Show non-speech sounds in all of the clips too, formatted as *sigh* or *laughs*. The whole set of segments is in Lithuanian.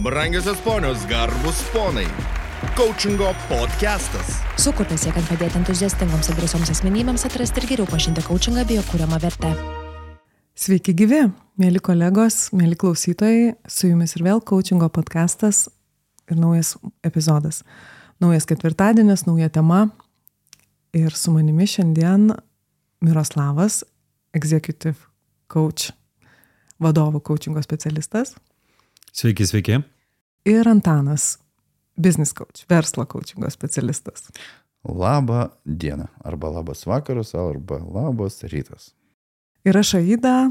Brangiosios ponios, garbus ponai. Coachingo podcastas. Sukurtas siekiant padėti entuziastingoms ir drąsioms asmenybėms atrasti ir geriau pažinti coachingą bei jo kūriamą vertę. Sveiki gyvi, mėly kolegos, mėly klausytojai, su jumis ir vėl coachingo podcastas ir naujas epizodas. Naujas ketvirtadienis, nauja tema. Ir su manimi šiandien Miroslavas, executive coach, vadovų coachingo specialistas. Sveiki, sveiki. Ir Antanas, business coach, verslo coachingo specialistas. Labą dieną, arba labas vakaras, arba labas rytas. Ir aš Aida,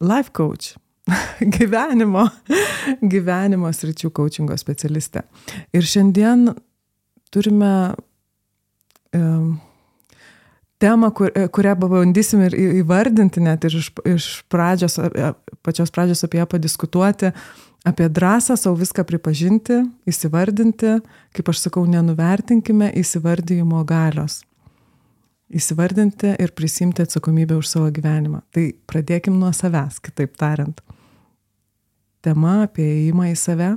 life coach, *laughs* gyvenimo, *laughs* gyvenimo sričių coachingo specialistė. Ir šiandien turime um, temą, kur, kurią pabandysim ir įvardinti, net ir iš, iš pradžios, pačios pradžios apie ją padiskutuoti, apie drąsą savo viską pripažinti, įsivardinti, kaip aš sakau, nenuvertinkime įsivardyjimo galios. Įsivardinti ir prisimti atsakomybę už savo gyvenimą. Tai pradėkim nuo savęs, kitaip tariant. Tema apie įėjimą į save,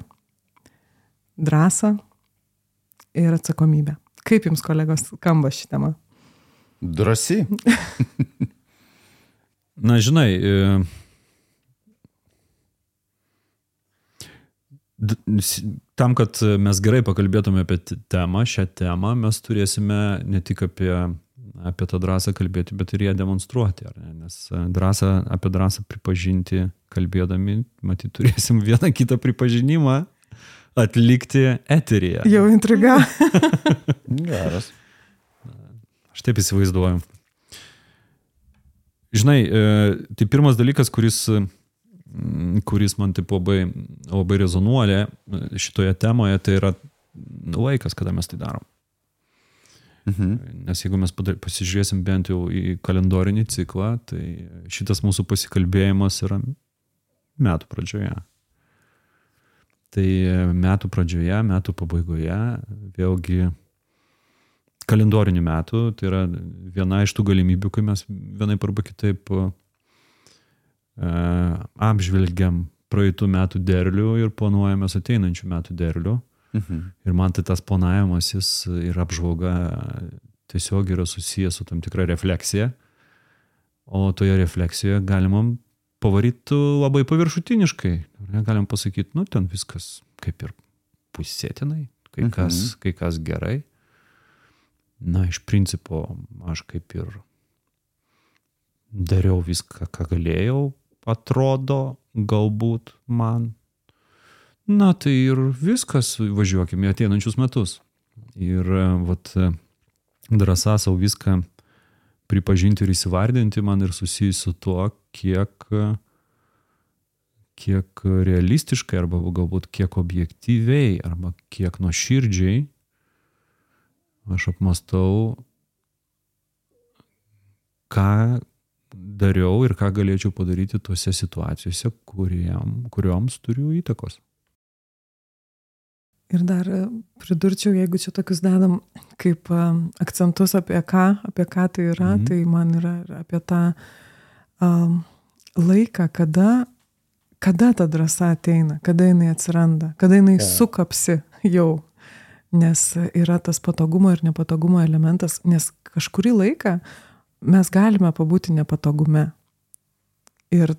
drąsą ir atsakomybę. Kaip jums, kolegos, skamba ši tema? Drasi. *laughs* Na, žinai, e, tam, kad mes gerai pakalbėtume apie temą, šią temą, mes turėsime ne tik apie, apie tą drąsą kalbėti, bet ir ją demonstruoti. Nes drąsą, apie drąsą pripažinti, kalbėdami, matyt, turėsim *laughs* vieną kitą pripažinimą atlikti eteryje. Jau intriga. Geras. Aš taip įsivaizduoju. Žinai, tai pirmas dalykas, kuris kuris man taip labai, labai rezonuoja šitoje temoje, tai yra laikas, kada mes tai darom. Mhm. Nes jeigu mes pasižiūrėsim bent jau į kalendorinį ciklą, tai šitas mūsų pasikalbėjimas yra metų pradžioje. Tai metų pradžioje, metų pabaigoje, vėlgi kalendorinių metų, tai yra viena iš tų galimybių, kai mes vienaip arba kitaip apžvelgiam praeitų metų derlių ir planuojamės ateinančių metų derlių. Mhm. Ir man tai tas planavimas jis ir apžvalga tiesiog yra susijęs su tam tikra refleksija. O toje refleksijoje galima pavaryti labai paviršutiniškai. Galim pasakyti, nu ten viskas kaip ir pusėtinai, kai kas, mhm. kai kas gerai. Na, iš principo, aš kaip ir dariau viską, ką galėjau, atrodo galbūt man. Na tai ir viskas, važiuokime į ateinančius metus. Ir vat drąsa savo viską pripažinti ir įsivardinti man ir susijusi su tuo, kiek, kiek realistiškai arba galbūt kiek objektyviai arba kiek nuoširdžiai aš apmastau, ką dariau ir ką galėčiau padaryti tose situacijose, kuriem, kurioms turiu įtakos. Ir dar e, pridurčiau, jeigu čia tokius dedam kaip e, akcentus apie ką, apie ką tai yra, mhm. tai man yra apie tą um, laiką, kada, kada ta drąsa ateina, kada jinai atsiranda, kada jinai ja. sukapsi jau. Nes yra tas patogumo ir nepatogumo elementas, nes kažkurį laiką mes galime pabūti nepatogume. Ir,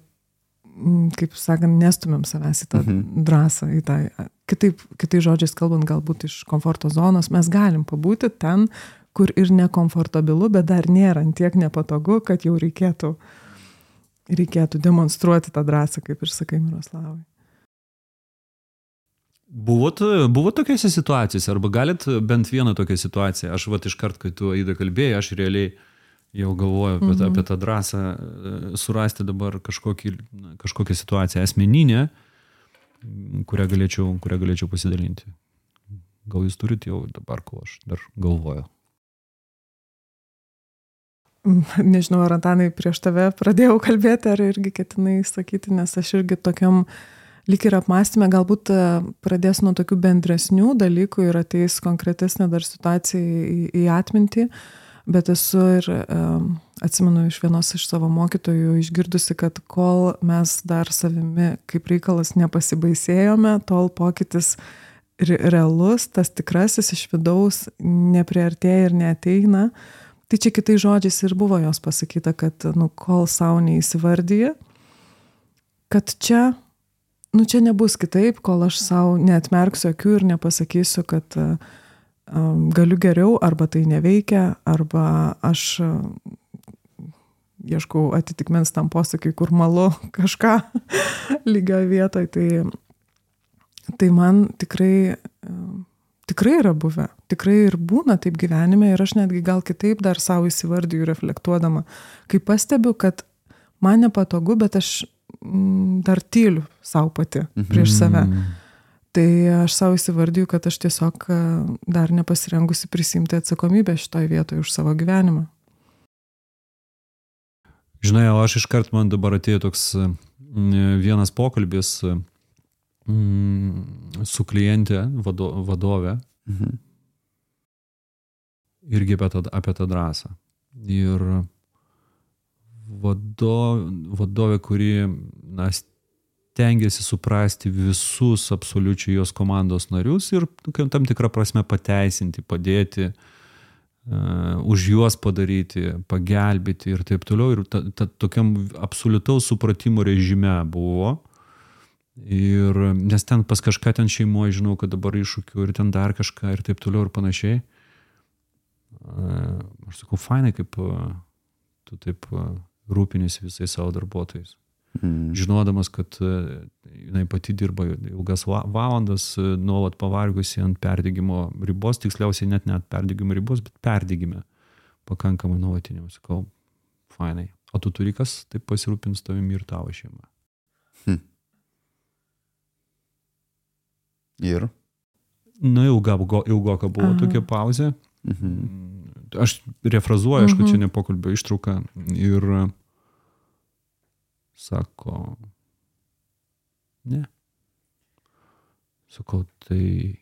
mm, kaip sakant, nestumėm savęs į tą mhm. drąsą, į tą, kitaip, kitai žodžiais kalbant, galbūt iš komforto zonos, mes galim pabūti ten, kur ir nekomfortabilu, bet dar nėra tiek nepatogu, kad jau reikėtų, reikėtų demonstruoti tą drąsą, kaip ir sakai Miroslavai. Buvot, buvo tokiose situacijose, arba galit bent vieną tokią situaciją, aš vat iškart, kai tu Aida kalbėjai, aš realiai uh, jau galvoju apie, mhm. apie tą drąsą e, surasti dabar kažkokį, kažkokią situaciją asmeninę, kurią galėčiau, kurią galėčiau pasidalinti. Gal jūs turite jau dabar, ko aš dar galvoju. *laughs* Nežinau, ar Antanai prieš tave pradėjau kalbėti, ar irgi ketinai sakyti, nes aš irgi tokiam lik ir apmąstymė galbūt e, pradės nuo tokių bendresnių dalykų ir ateis konkretesnė dar situacija į, į atmintį. Bet esu ir um, atsimenu iš vienos iš savo mokytojų išgirdusi, kad kol mes dar savimi kaip reikalas nepasibaisėjome, tol pokytis realus, tas tikrasis iš vidaus nepriartėja ir neteina. Tai čia kitais žodžiais ir buvo jos pasakyta, kad, nu, kol savo neįsivardyja, kad čia, nu, čia nebus kitaip, kol aš savo neatmerksiu akių ir nepasakysiu, kad uh, galiu geriau, arba tai neveikia, arba aš ieškau atitikmens tam posakiui, kur malu kažką *laughs* lygio vietoj. Tai, tai man tikrai, tikrai yra buvę, tikrai ir būna taip gyvenime ir aš netgi gal kitaip dar savo įsivardyju reflektuodama, kai pastebiu, kad man nepatogu, bet aš dar tyliu savo pati prieš save. Mhm. Tai aš savo įsivardyju, kad aš tiesiog dar nepasirengusi prisimti atsakomybę šitoj vietoje už savo gyvenimą. Žinai, o aš iškart man dabar atėjo toks vienas pokalbis su klientė, vado, vadovė. Mhm. Irgi apie tą, apie tą drąsą. Ir vado, vadovė, kuri na, stengiasi suprasti visus absoliučiai jos komandos narius ir tam tikrą prasme pateisinti, padėti, uh, už juos padaryti, pagelbėti ir taip toliau. Ir ta, ta, tokiam absoliutaus supratimo režime buvo. Ir nes ten pas kažką ten šeimoje, žinau, kad dabar iššūkių ir ten dar kažką ir taip toliau ir panašiai. Uh, aš sakau, fainai, kaip tu taip rūpinėsi visais savo darbuotojais. Mm. Žinodamas, kad e, jinai pati dirba ilgas valandas, e, nuolat pavargusi ant perdygimo ribos, tiksliausiai net net perdygimo ribos, bet perdygime pakankamai nuolatiniam. Sakau, fainai. O tu turi kas taip pasirūpins tavimi ir tavo šeima. Hm. Ir? Na, ilga, ilgoka buvo Aha. tokia pauzė. Mhm. Aš refrazuoju, aišku, mhm. čia ne pokalbio ištrauka. Ir Sako, ne. Sakau, tai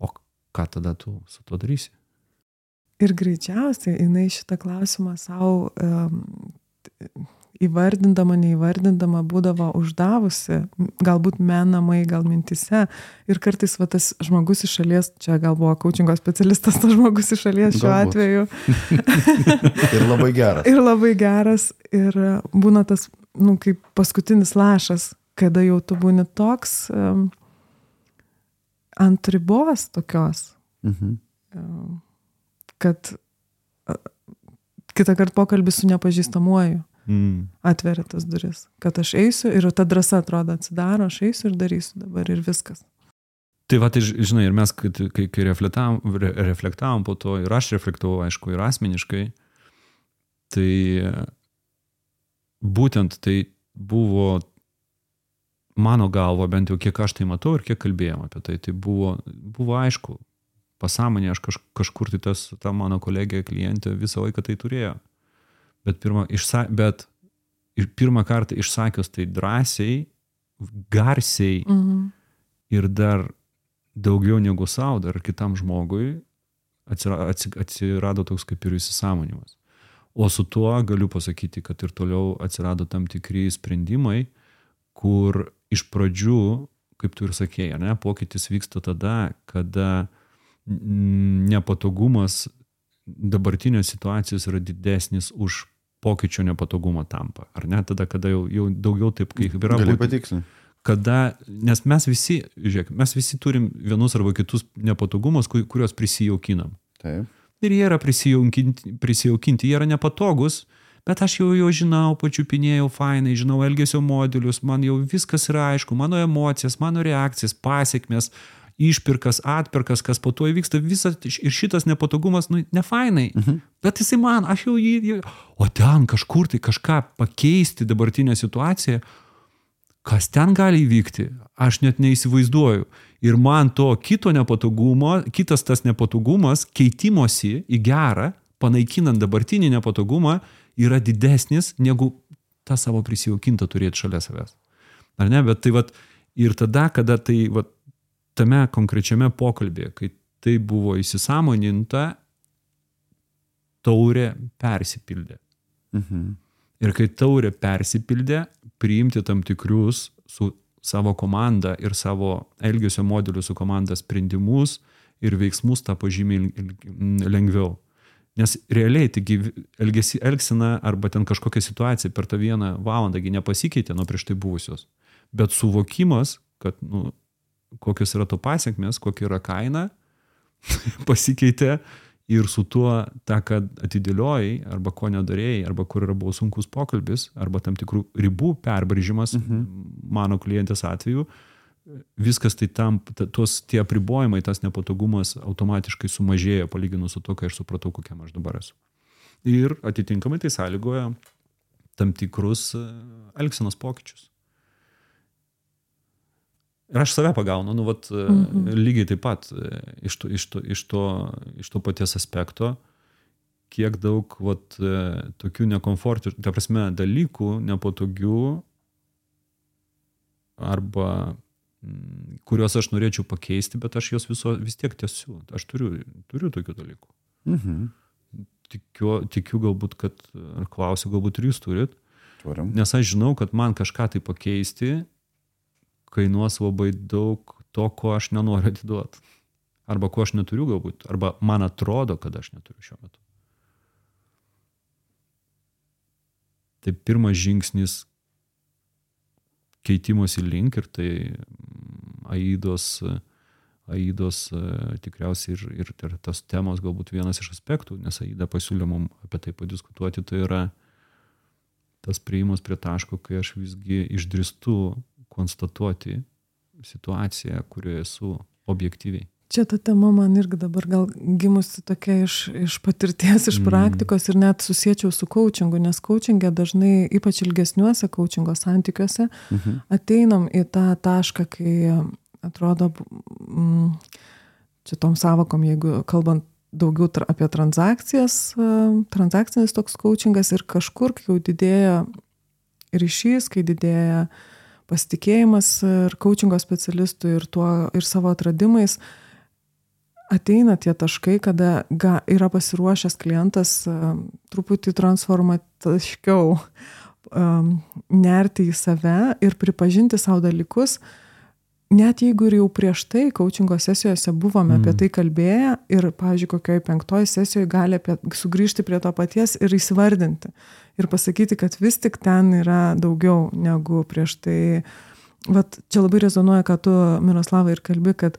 o ką tada tu su to darysi? Ir greičiausiai jinai šitą klausimą savo um, įvardindama, neįvardindama būdavo uždavusi, galbūt menamai, gal mintise. Ir kartais va, tas žmogus iš šalies, čia gal buvo coachingo specialistas, tas žmogus iš šalies šiuo atveju. *laughs* ir labai geras. Ir labai geras. Ir būna tas, nu, kaip paskutinis lašas, kada jau tu būni toks um, ant ribos tokios, mhm. um, kad uh, kitą kartą pokalbį su nepažįstamuoju mm. atveria tas duris. Kad aš eisiu ir ta drąsa atrodo atsidaro, aš eisiu ir darysiu dabar ir viskas. Tai va, tai žinai, ir mes, kai, kai, kai reflektavom, re, reflektavom po to, ir aš reflektavau, aišku, ir asmeniškai, tai būtent tai buvo mano galva, bent jau kiek aš tai matau ir kiek kalbėjom apie tai, tai buvo, buvo aišku, pasąmonė, aš kaž, kažkur tai tas, ta mano kolegė, klientė visą laiką tai turėjo bet pirmą, išsa, bet ir pirmą kartą išsakius tai drąsiai, garsiai mhm. ir dar daugiau negu savo, dar kitam žmogui atsirado, toks kaip ir įsisamonimas. O su tuo galiu pasakyti, kad ir toliau atsirado tam tikri sprendimai, kur iš pradžių, kaip tu ir sakėjai, ne, pokytis vyksta tada, kada nepatogumas dabartinės situacijos yra didesnis už pokyčio nepatogumo tampa. Ar ne? Tada, kada jau, jau daugiau taip, kaip yra. Gali patikslinti. Kada, nes mes visi, žiūrėk, mes visi turim vienus arba kitus nepatogumus, kuriuos prisijaukinam. Taip. Ir jie yra prisijaukinti, prisijaukinti, jie yra nepatogus, bet aš jau jau žinau, pačiupinėjau fainai, žinau elgesio modelius, man jau viskas yra aišku, mano emocijas, mano reakcijas, pasiekmes, išpirkas, atpirkas, kas po to įvyksta, visas ir šitas nepatogumas, nu, ne fainai. Mhm. Bet jisai man, aš jau jį, o ten kažkur tai kažką pakeisti dabartinę situaciją, kas ten gali įvykti, aš net neįsivaizduoju. Ir man to kito nepatogumo, kitas tas nepatogumas, keitimosi į gerą, panaikinant dabartinį nepatogumą, yra didesnis negu tą savo prisijaukintą turėti šalia savęs. Ar ne? Bet tai vad, ir tada, kada tai vad, tame konkrečiame pokalbėje, kai tai buvo įsisamoninta, taurė persipildė. Mhm. Ir kai taurė persipildė, priimti tam tikrus su savo komanda ir savo elgesio modeliu su komanda sprendimus ir veiksmus tapo žymiai lengviau. Nes realiai, taigi elgesi, elgsena arba ten kažkokia situacija per tą vieną valandą gi nepasikeitė nuo prieš tai buvusios. Bet suvokimas, kad nu, kokios yra to pasiekmes, kokia yra kaina, *laughs* pasikeitė ir su tuo, tą, kad atidėliojai, arba ko nedarėjai, arba kur yra buvo sunkus pokalbis, arba tam tikrų ribų perbrėžimas, mhm. mano klientės atveju, viskas tai tam, ta- tos tie apribojimai, tas nepatogumas automatiškai sumažėjo palyginus su to, kai aš supratau, kokiam aš dabar esu. Ir atitinkamai tai sąlygoja tam tikrus e, elgsenos pokyčius. Ir aš save pagaunu, nu, vat, mhm. lygiai taip pat e, iš to, iš, to, iš, to, iš to paties aspekto, kiek daug vat, e, tokių nekomfortiškų, ta prasme, dalykų nepatogių arba mm, kuriuos aš norėčiau pakeisti, bet aš juos viso, vis tiek tiesiu. Aš turiu, turiu tokių dalykų. Mhm. Tikiu, tikiu galbūt, kad, ar klausiu, galbūt ir jūs turit, Turim. nes aš žinau, kad man kažką tai pakeisti kainuos labai daug to, ko aš nenoriu atiduoti. Arba ko aš neturiu galbūt, arba man atrodo, kad aš neturiu šiuo metu. Tai pirmas žingsnis keitimosi link ir tai mm, Aidos, Aidos e, tikriausiai ir, ir, ir tas temos galbūt vienas iš aspektų, nes Aida pasiūlė mums apie tai padiskutuoti, tai yra tas prieimas prie taško, kai aš visgi išdristu konstatuoti situaciją, kurioje esu objektyviai. Čia ta tema man irgi dabar gal gimusi tokia iš, iš patirties, iš Mm. praktikos ir net susiečiau su coachingu, nes coachingė dažnai, ypač ilgesniuose coachingo santykiuose, Mhm. ateinam į tą tašką, kai atrodo, mm, čia tom savokom, jeigu kalbant daugiau tra, apie transakcijas, e, transakcinis toks coachingas ir kažkur, kai jau didėja ryšys, kai didėja pasitikėjimas ir coachingo specialistų ir, tuo, ir savo atradimais, ateina tie taškai, kada ga, yra pasiruošęs klientas um, truputį transformatiškiau um, nerti į save ir pripažinti savo dalykus, net jeigu ir jau prieš tai coachingo sesijose buvome mm. apie tai kalbėję ir, pavyzdžiui, kokioj penktoj sesijoje gali apie, sugrįžti prie to paties ir įsivardinti. Ir pasakyti, kad vis tik ten yra daugiau negu prieš tai. Vat čia labai rezonuoja, kad tu, Miroslavai, ir kalbi, kad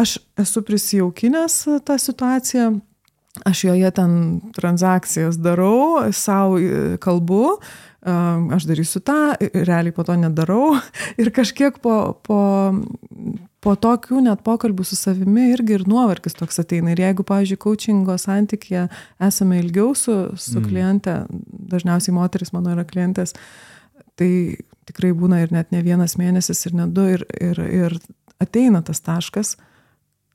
aš esu prisijaukinęs tą situaciją, aš joje ten transakcijas darau, savo kalbu, um, aš darysiu tą, realiai po to nedarau. *laughs* Ir kažkiek po, po, po tokių net pokalbių su savimi irgi ir nuovargis toks ateina. Ir jeigu, pavyzdžiui, coachingo santykėje esame ilgiau su, su Mm. kliente, dažniausiai moteris mano yra klientės, tai tikrai būna ir net ne vienas mėnesis, ir ne du, ir, ir, ir ateina tas taškas,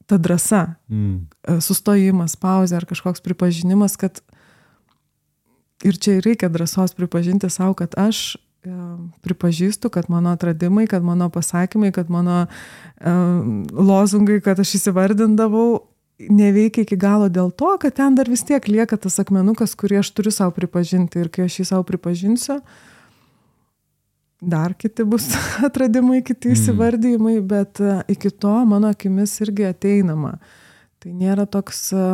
ta drąsa, Mm. sustojimas, pauzė ar kažkoks pripažinimas, kad ir čia reikia drąsos pripažinti savo, kad aš e, pripažįstu, kad mano atradimai, kad mano pasakymai, kad mano um, lozungai, kad aš įsivardindavau, neveikia iki galo dėl to, kad ten dar vis tiek lieka tas akmenukas, kurį aš turiu savo pripažinti. Ir kai aš jį savo pripažinsiu, dar kiti bus *laughs* atradimai, kiti Mm. įsivardymai, bet e, iki to mano akimis irgi ateinama. Tai nėra toks e,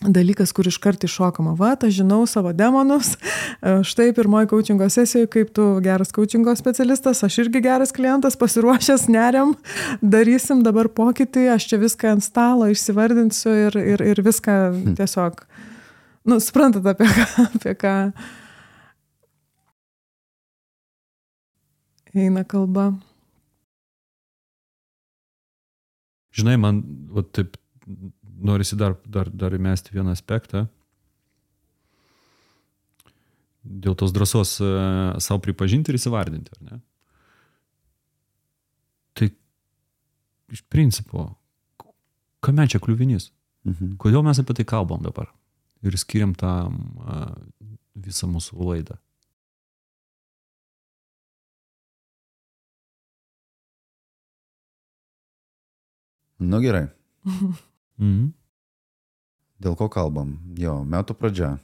dalykas, kur iškart iššokama. Va, aš žinau savo demonus. E, Štai pirmoji coachingo sesijoje, kaip tu geras coachingo specialistas, aš irgi geras klientas, pasiruošęs neriam, darysim dabar pokytį, aš čia viską ant stalo išsivardinsiu ir, ir, ir viską tiesiog, nu, suprantat apie ką, apie ką eina kalba. Žinai, man va, taip norisi dar, dar, dar įmesti vieną aspektą. Dėl tos drąsos e, savo pripažinti ir įsivardinti, ar ne? Tai iš principo, kame čia kliuvinys? Mhm. Kodėl mes apie tai kalbam dabar? Ir skiriam tam a, visą mūsų laidą. Nu gerai. *laughs* Mhm. Dėl ko kalbam? Jo, metų pradžia.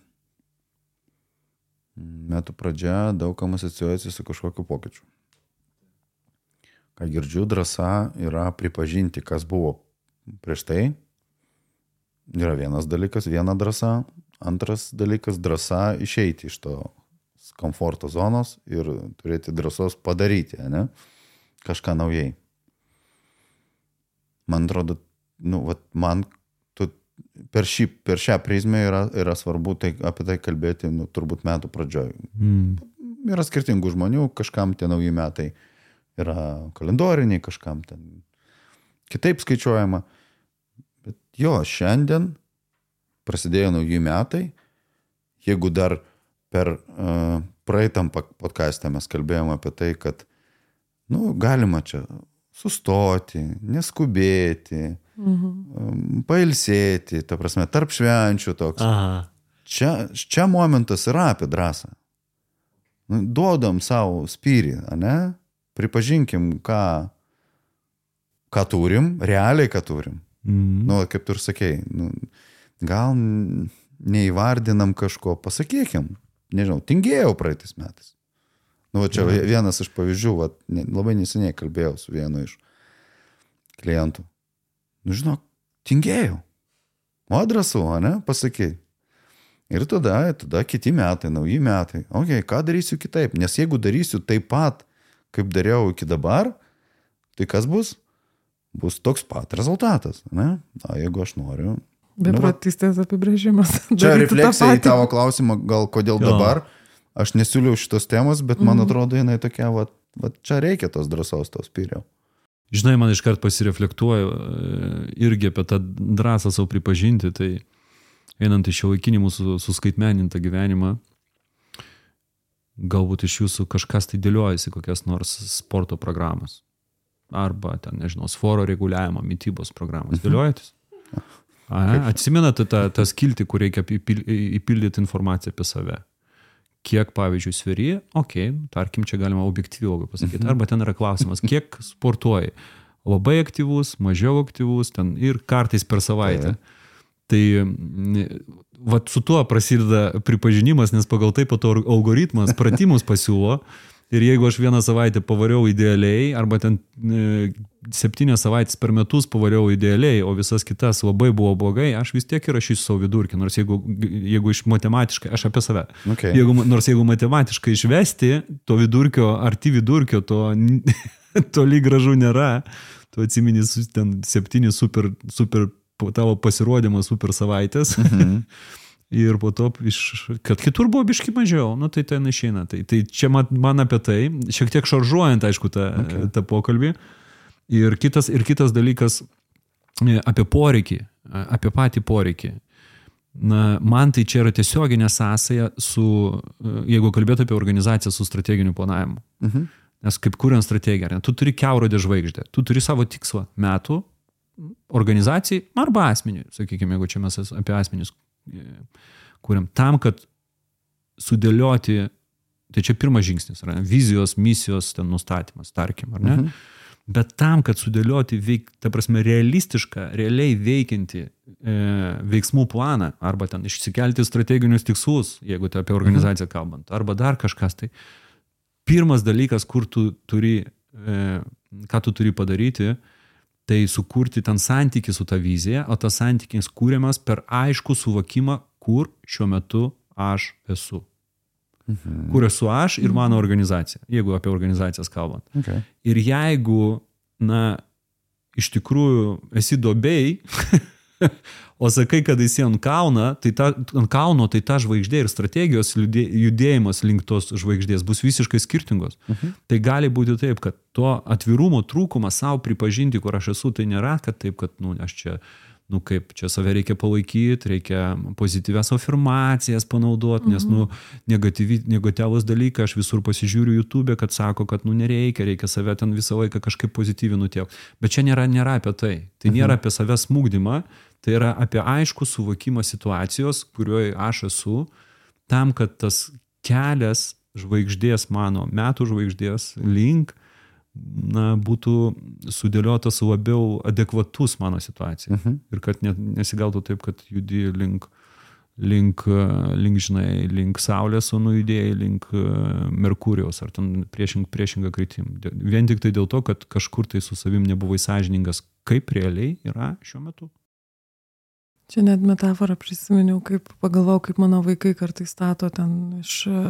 Metų pradžia daug kam asociuojasi su kažkokiu pokyčiu. Ką girdžiu, drąsa yra pripažinti, kas buvo prieš tai. Yra vienas dalykas, viena drąsa. Antras dalykas - drąsa išeiti iš to komforto zonos ir turėti drąsos padaryti, ne? Kažką naujai. Man atrodo, nu, vat, man tu, per, šį, per šią prizmę yra, yra svarbu tai, apie tai kalbėti, nu, turbūt metų pradžioj. Mm. Yra skirtingų žmonių, kažkam tie nauji metai yra kalendoriniai, kažkam ten kitaip skaičiuojama. Bet jo, šiandien prasidėjo nauji metai. Jeigu dar per uh, praeitam podcast'e mes kalbėjome apie tai, kad, nu, galima čia sustoti, neskubėti, mhm. pailsėti, ta prasme, tarp švenčių toks. Aha. Čia, čia momentas yra apie drąsą. Nu, duodam savo spyrį, ne? Pripažinkim, ką, ką turim, realiai ką turim. Mm. Nu, kaip tu ir sakei, nu, gal neįvardinam kažko, pasakykim, nežinau, tingėjau praeitais metais. Nu, va, čia Mhm. vienas iš pavyzdžių, va, labai neseniai kalbėjau su vienu iš klientų. Nu, žinok, tingėjau. O drąsu, o ne, pasakyti. Ir tada, tada kiti metai, nauji metai. Ok, ką darysiu kitaip? Nes jeigu darysiu taip pat, kaip dariau iki dabar, tai kas bus? Bus toks pat rezultatas. Ne? Na, jeigu aš noriu. Beprotystės apibrėžimas. Nu, *laughs* Čia Daryti tą refleksija į tavo klausimą, gal kodėl Jo. dabar. Aš nesiūliau šitos temos, bet man Mhm. atrodo, jinai tokia, va, va, čia reikia tos drąsos, tos pyrio. Žinai, man iškart pasireflektuoju e, irgi apie tą drąsą savo pripažinti, tai einant iš šio laikinį mūsų suskaitmenintą gyvenimą, galbūt iš jūsų kažkas tai dėliojasi kokias nors sporto programas. Arba ten, nežinau, svoro reguliavimo, mytybos programas. Dėliojatės? A, atsimenate tą, tą skiltį, kur reikia įpil- įpildyti informaciją apie save. Kiek, pavyzdžiui, sveri, okei, okay, tarkim, čia galima objektyviau pasakyti. Arba ten yra klausimas, kiek sportuoji. Labai aktyvus, mažiau aktyvus, ten ir kartais per savaitę. Tai mm, vat su tuo prasideda pripažinimas, nes pagal tai po to algoritmas pratimus pasiūlo. Ir jeigu aš vieną savaitę pavariau idealiai, arba ten e, septynias savaitės per metus pavariau idealiai, o visas kitas labai buvo blogai, aš vis tiek įrašysiu savo vidurkį. Nors jeigu, jeigu iš matematiškai, aš apie save. Okay. Jeigu, nors jeigu matematiškai išvesti, to vidurkio, arti vidurkio, to *laughs* toli gražu nėra. Tu atsimeni su- ten septyni super, super tavo pasirodymą super savaitės. Mhm. *laughs* Ir po to, iš, kad kitur buvo biški mažiau, nu tai ten išeina. Tai, tai čia man, man apie tai, šiek tiek šaržuojant, aišku, tą, okay. tą pokalbį. Ir kitas, ir kitas dalykas e, apie poreikį, e, apie patį poreikį. Na, man tai čia yra tiesioginė sąsaja su, e, jeigu kalbėtų apie organizaciją su strateginiu planavimu. Mhm. Nes kaip kuriant strategiją, ne, tu turi keurodę žvaigždę, tu turi savo tikslą metų organizacijai arba asmeniui, sakykime, jeigu čia mes es- apie asmenius kuriam, tam, kad sudėlioti, tai čia pirmas žingsnis, yra ne, vizijos, misijos ten nustatymas, tarkim, ar ne? Mhm. Bet tam, kad sudėlioti, veik, ta prasme, realistišką, realiai veikiantį e, veiksmų planą, arba ten išsikelti strateginius tikslus, jeigu tai apie organizaciją kalbant, arba dar kažkas, tai pirmas dalykas, kur tu turi, e, ką tu turi padaryti, tai sukurti ten santyki su ta vizija, o tas santykis kūriamas per aišku suvokimą, kur šiuo metu aš esu. Mhm. Kur esu aš ir mano organizacija, jeigu apie organizacijas kalbant. Okay. Ir jeigu, na, iš tikrųjų esi dobėjai, *laughs* *laughs* o sakai, kad esi ant kalno, tai ta, ant kalno, tai ta žvaigždė ir strategijos judėjimas link tos žvaigždės bus visiškai skirtingos. Mhm. Tai gali būti taip, kad to atvirumo trūkumas savo pripažinti, kur aš esu, tai nėra, kad taip, kad, nu, aš čia nu kaip čia save reikia palaikyti, reikia pozityvias afirmacijas panaudoti, nes, nu, negatyvi, negatyvus dalykai, aš visur pasižiūriu YouTube, kad sako, kad, nu, nereikia, reikia save ten visą laiką kažkaip pozityviai nutiek. Bet čia nėra, nėra apie tai. Tai nėra apie savęs smūgdymą, tai yra apie aišku suvokimą situacijos, kurioje aš esu, tam, kad tas kelias žvaigždės mano, metų žvaigždės link, na, būtų sudėliotas labiau adekvatus mano situacijai. Mhm. Ir kad net nesigautų taip, kad judi link, link, link, žinai, link Saulės, o nujudėjai link e, Merkurijos ar ten priešing, priešingą kryptim. Dė- Vien tik tai dėl to, kad kažkur tai su savim nebuvai sąžiningas, kaip realiai yra šiuo metu. Čia net metaforą prisiminiau, kaip pagalvojau, kaip mano vaikai kartais stato ten iš e,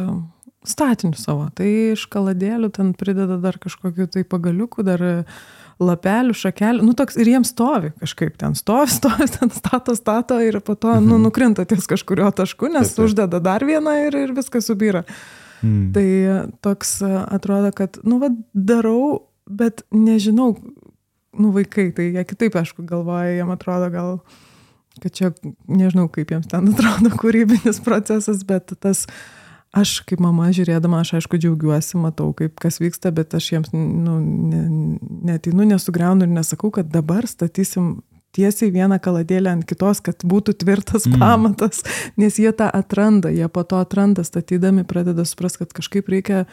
statinių savo. Tai iš kaladėlių ten prideda dar kažkokiu tai pagaliukų, dar e, lapelių, šakelių. Nu toks ir jiems stovi kažkaip ten stovi, *laughs* stovi, ten stato, stato ir po to nu, nukrinta ties kažkurio tašku, nes Taip, taip. uždeda dar vieną ir, ir viskas subyra. Mm. Tai e, toks atrodo, kad, nu, va, darau, bet nežinau, nu, vaikai, tai jie kitaip, aišku, galvoja, jiem atrodo gal, kad čia, nežinau, kaip jiems ten atrodo *laughs* kūrybinis procesas, bet tas, aš kaip mama žiūrėdama, aš aišku džiaugiuosi, matau, kaip kas vyksta, bet aš jiems, nu, ne, neteinu, nesugriaunu ir nesakau, kad dabar statysim tiesiai vieną kaladėlę ant kitos, kad būtų tvirtas Mm. pamatas, nes jie tą atranda, jie po to atranda, statydami pradeda supras, kad kažkaip reikia,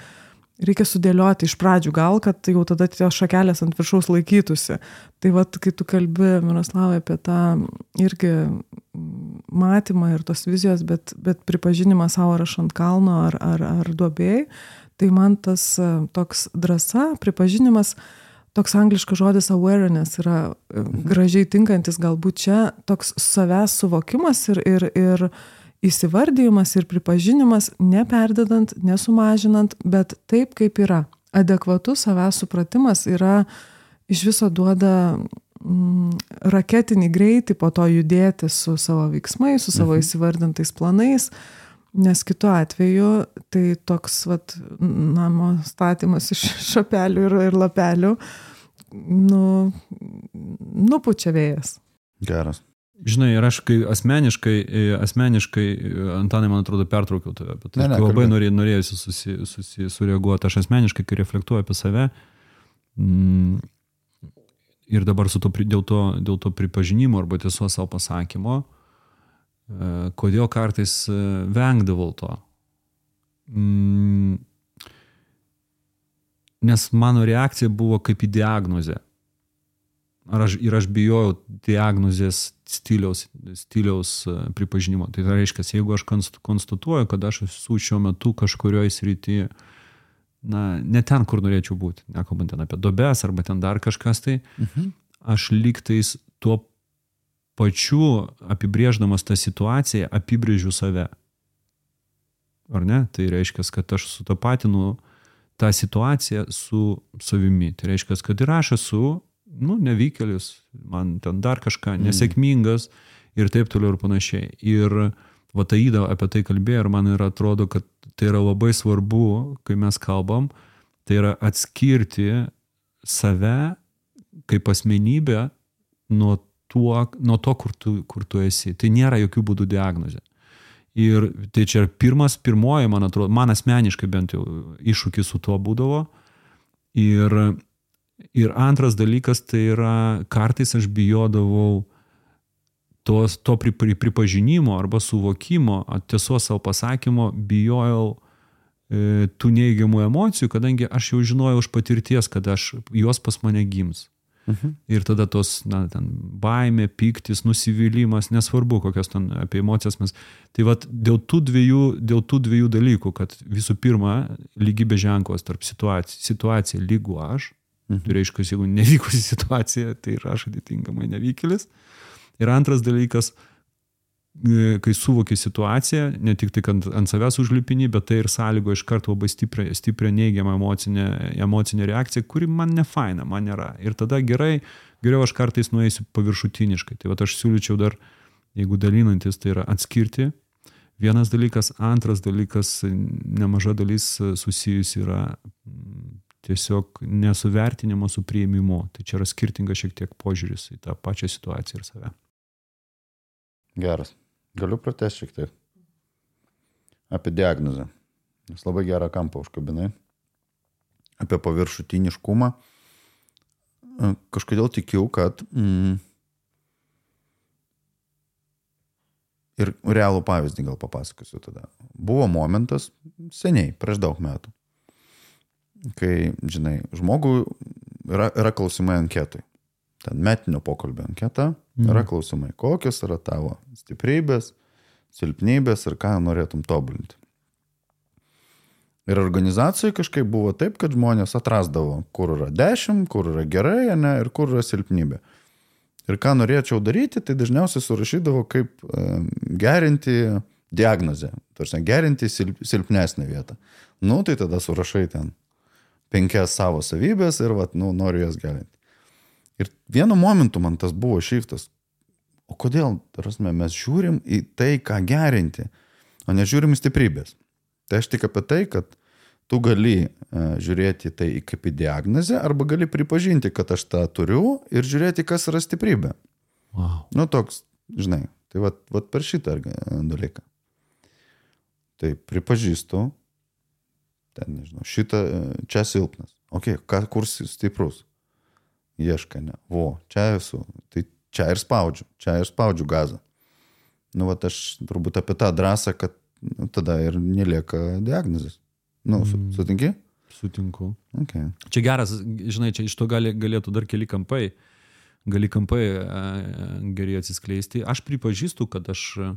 reikia sudėlioti iš pradžių gal, kad jau tada tie šakelės ant viršaus laikytųsi. Tai vad, kai tu kalbi, Miroslavai, apie tą irgi matymą ir tos vizijos, bet, bet pripažinimą savo ar aš ant kalno ar, ar, ar duobėjai, tai man tas e, toks drąsa, pripažinimas, toks angliškas žodis awareness yra e, gražiai tinkantis galbūt čia, toks savęs suvokimas ir, ir, ir įsivardyjimas ir pripažinimas, neperdedant, nesumažinant, bet taip, kaip yra. Adekvatus savęs supratimas yra iš viso duoda mm, raketinį greitį po to judėti su savo veiksmais, su savo įsivardintais planais, nes kitu atveju tai toks vat, namo statymas iš *laughs* šapelių ir, ir lapelių, nu, nupučia vėjas. Geras. Žinai, ir aš kai asmeniškai, e, asmeniškai, e, Antanai, man atrodo, pertraukiau tave, bet Ne, ne, labai norė, norėjusi susi, susi, sureaguoti. Aš asmeniškai, kai reflektuoju apie save, mm, ir dabar to, dėl, to, dėl to pripažinimo arba tiesos savo pasakymo, e, kodėl kartais vengdavau to. Mm, nes mano reakcija buvo kaip į diagnozę. Ar aš, ir aš bijojau diagnozės stiliaus, stiliaus e, pripažinimo. Tai reiškia, jeigu aš konst- konstatuoju, kad aš esu šiuo metu kažkurioje srityje, na, ne ten, kur norėčiau būti, nekalbant ten apie dobes arba ten dar kažkas, tai Mhm. aš lygtais tuo pačiu apibrėždamas tą situaciją apibrėžiu save. Ar ne? Tai reiškia, kad aš sutapatinu tą situaciją su savimi. Tai reiškia, kad ir aš esu, nu, nevykėlis, man ten dar kažką, nesėkmingas ir taip toliau ir panašiai. Ir va Taida apie tai kalbėjo ir man ir atrodo, kad tai yra labai svarbu, kai mes kalbam, tai yra atskirti save kaip asmenybę nuo, tuo, nuo to, kur tu, kur tu esi. Tai nėra jokių būdų diagnozė. Ir tai čia pirmas, pirmoji, man atrodo, man asmeniškai bent jau iššūkis su tuo būdavo. Ir, ir antras dalykas tai yra, kartais aš bijodavau tos, to pri, pri, pripažinimo arba suvokimo, tiesos savo pasakymo, bijojau e, tų neigiamų emocijų, kadangi aš jau žinojau iš patirties, kad aš, jos pas mane gims. Mhm. Ir tada tos, na, ten baimė, piktis, nusivylimas, nesvarbu, kokios ten apie emocijas mes. Tai vad dėl tų dviejų, dėl tų dviejų dalykų, kad visų pirma, lygybė ženklas tarp situacijų, situacija lygu aš, Mhm. tai reiškia, jeigu nevykusi situacija, tai ir aš atitinkamai nevykėlis. Ir antras dalykas, e, kai suvoki situaciją, ne tik tai, kad ant savęs užlipini, bet tai ir sąlygo iš karto labai stiprią, stiprią neigiamą emocinę, emocinę reakciją, kuri man ne faina, man nėra. Ir tada gerai, geriau aš kartais nueisiu paviršutiniškai. Tai va aš siūlyčiau dar, jeigu dalinantis, tai yra atskirti. Vienas dalykas, antras dalykas, nemaža dalis susijusi yra tiesiog nesuvertinimo su prieimimu. Tai čia yra skirtingas šiek tiek požiūris į tą pačią situaciją ir save. Geras. Galiu pratesti šiek tiek. Apie diagnozę. Nes labai gerą kampą užkabinai. Apie paviršutiniškumą. E, Kažkodėl tikiu, kad mm, ir realų pavyzdį gal papasakosiu tada. Buvo momentas seniai, prieš daug metų, kai, žinai, žmogų yra, yra klausimai anketui. Ten metinio pokalbio anketa, yra klausimai, kokios yra tavo stiprybės, silpnybės ir ką norėtum tobulinti. Ir organizacijai kažkaip buvo taip, kad žmonės atrasdavo, kur yra 10, kur yra gerai, ne, ir kur yra silpnybė. Ir ką norėčiau daryti, tai dažniausiai surašydavo, kaip gerinti diagnozę, tarsi gerinti silp, silpnesnę vietą. Nu, tai tada surašai ten penkias savo savybės ir, vat, nu, noriu jas gerinti. Ir vienu momentu man tas buvo šiftas. O kodėl, tarsi, mes žiūrim į tai, ką gerinti, o nežiūrim į stiprybės. Tai aš tik apie tai, kad tu gali uh, žiūrėti tai kaip į diagnozę arba gali pripažinti, kad aš tą turiu ir žiūrėti, kas yra stiprybė. Wow. Nu, toks, žinai, tai vat, vat per šitą e, dalyką. Tai pripažįstu, ten, nežinau, šitą, e, čia silpnas. Ok, ką, kur stiprus? Ieška, ne. Vo, čia esu. Tai čia ir spaudžiu, čia ir spaudžiu gazą. Nu, va, aš turbūt apie tą drąsą, kad nu, tada ir nelieka diagnozės. Nu, su, Mm. sutinki? Sutinku. Okay. Čia geras, žinai, čia iš to gali, galėtų dar keli kampai, gali kampai e, gerai atsiskleisti. Aš pripažįstu, kad aš, e,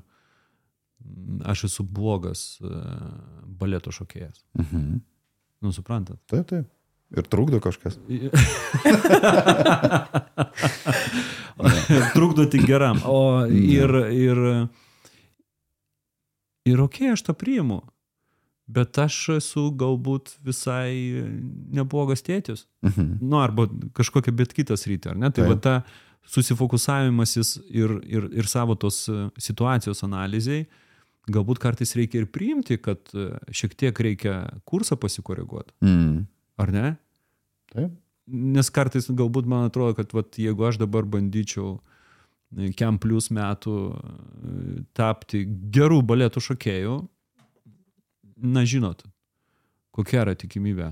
aš esu blogas e, baleto šokėjas. Mhm. Nu, suprantat? Taip, taip. Ir trukdo kažkas. *laughs* Trukdo tik geram. O ir, ir, ir ok, aš tą priimu. Bet aš esu galbūt visai neblogas tėtis. Mhm. Nu, arba kažkokia bet kitas rytė, ar ne? Tai va ta susifokusavimasis ir, ir, ir savo tos e, situacijos analizai, galbūt kartais reikia ir priimti, kad e, šiek tiek reikia kursą pasikoreguoti, Mm. ar ne? Taip. Nes kartais galbūt man atrodo, kad vat, jeigu aš dabar bandyčiau e, kem plus metų e, tapti gerų baletų šokėjų, na žinot, kokia yra tikimybė.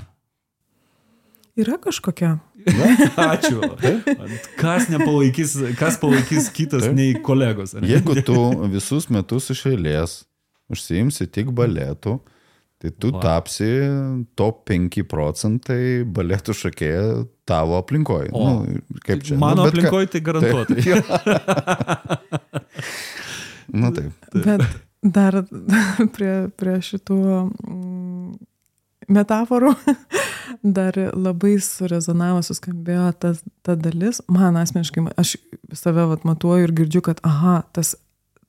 Yra kažkokia. Ačiū. Kas nepalaikys, kas palaikys kitas Taip. nei kolegos. ar ne? Jeigu tu visus metus iš eilės užsiimsi tik baletų, tai tu Va. tapsi top 5 procentai baletų šokėja tavo aplinkoje. Nu, kaip čia? Mano nu, aplinkoje tai garantuotai. Taip, jo. nu taip. Bet dar prie, prie šitų mm, metaforų dar labai surezonavo, suskambėjo ta, ta dalis. Man asmeniškai, aš save vat, matuoju ir girdžiu, kad, aha, tas,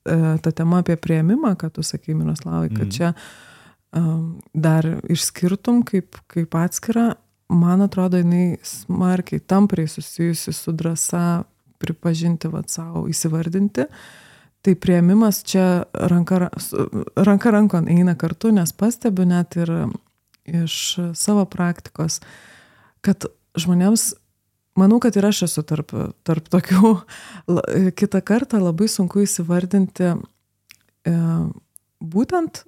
e, ta tema apie prieimimą, kad tu sakai, Miroslavai, kad Mhm. čia um, dar išskirtum kaip, kaip atskirą, man atrodo, jinai smarkiai, tampriai susijusi su drąsa pripažinti vat savo, įsivardinti. Tai prieimimas čia ranka, ranka rankon eina kartu, nes pastebiu net ir iš savo praktikos, kad žmonėms, manau, kad ir aš esu tarp, tarp tokių, *laughs* kitą kartą labai sunku įsivardinti e, būtent